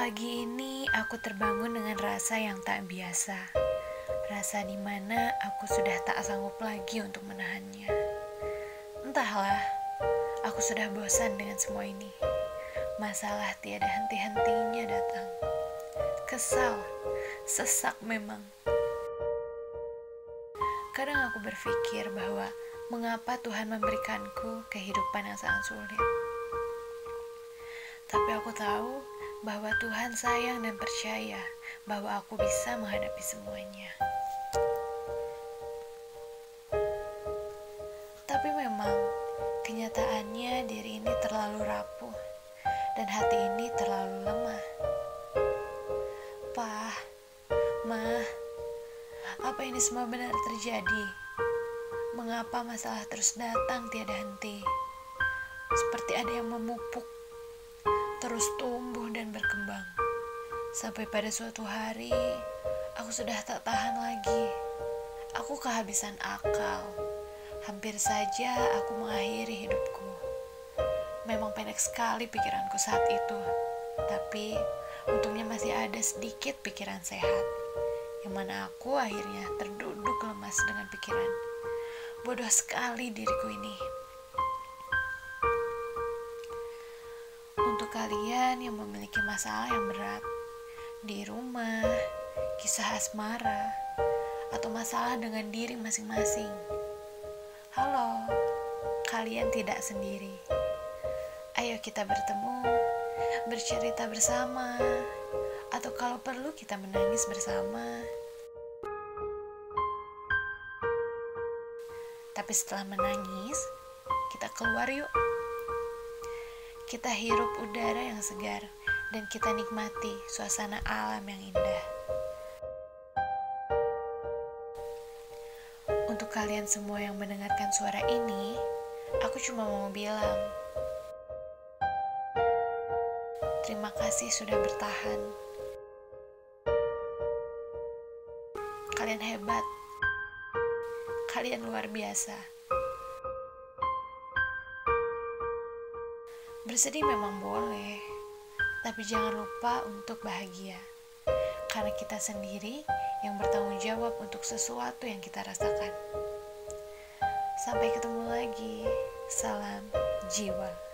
Pagi ini aku terbangun dengan rasa yang tak biasa. Rasa di mana aku sudah tak sanggup lagi untuk menahannya. Entahlah, aku sudah bosan dengan semua ini. Masalah tiada henti-hentinya datang. Kesal, sesak memang. Kadang aku berpikir bahwa mengapa Tuhan memberikanku kehidupan yang sangat sulit. Tapi aku tahu bahwa Tuhan sayang dan percaya bahwa aku bisa menghadapi semuanya. Tapi memang kenyataannya diri ini terlalu rapuh dan hati ini terlalu lemah. Pah, mah, apa ini semua benar terjadi? Mengapa masalah terus datang tiada henti? Seperti ada yang memupuk terus tumbuh dan berkembang. Sampai pada suatu hari, aku sudah tak tahan lagi. Aku kehabisan akal. Hampir saja aku mengakhiri hidupku. Memang pendek sekali pikiranku saat itu. Tapi untungnya masih ada sedikit pikiran sehat. Yang mana aku akhirnya terduduk lemas dengan pikiran. Bodoh sekali diriku ini. Yang memiliki masalah yang berat di rumah, kisah asmara, atau masalah dengan diri masing-masing. Halo, kalian tidak sendiri. Ayo kita bertemu, bercerita bersama, atau kalau perlu kita menangis bersama. Tapi setelah menangis, kita keluar yuk. Kita hirup udara yang segar dan kita nikmati suasana alam yang indah. Untuk kalian semua yang mendengarkan suara ini, aku cuma mau bilang terima kasih sudah bertahan. Kalian hebat. Kalian luar biasa. Bersedih memang boleh, tapi jangan lupa untuk bahagia. Karena kita sendiri yang bertanggung jawab untuk sesuatu yang kita rasakan. Sampai ketemu lagi. Salam jiwa.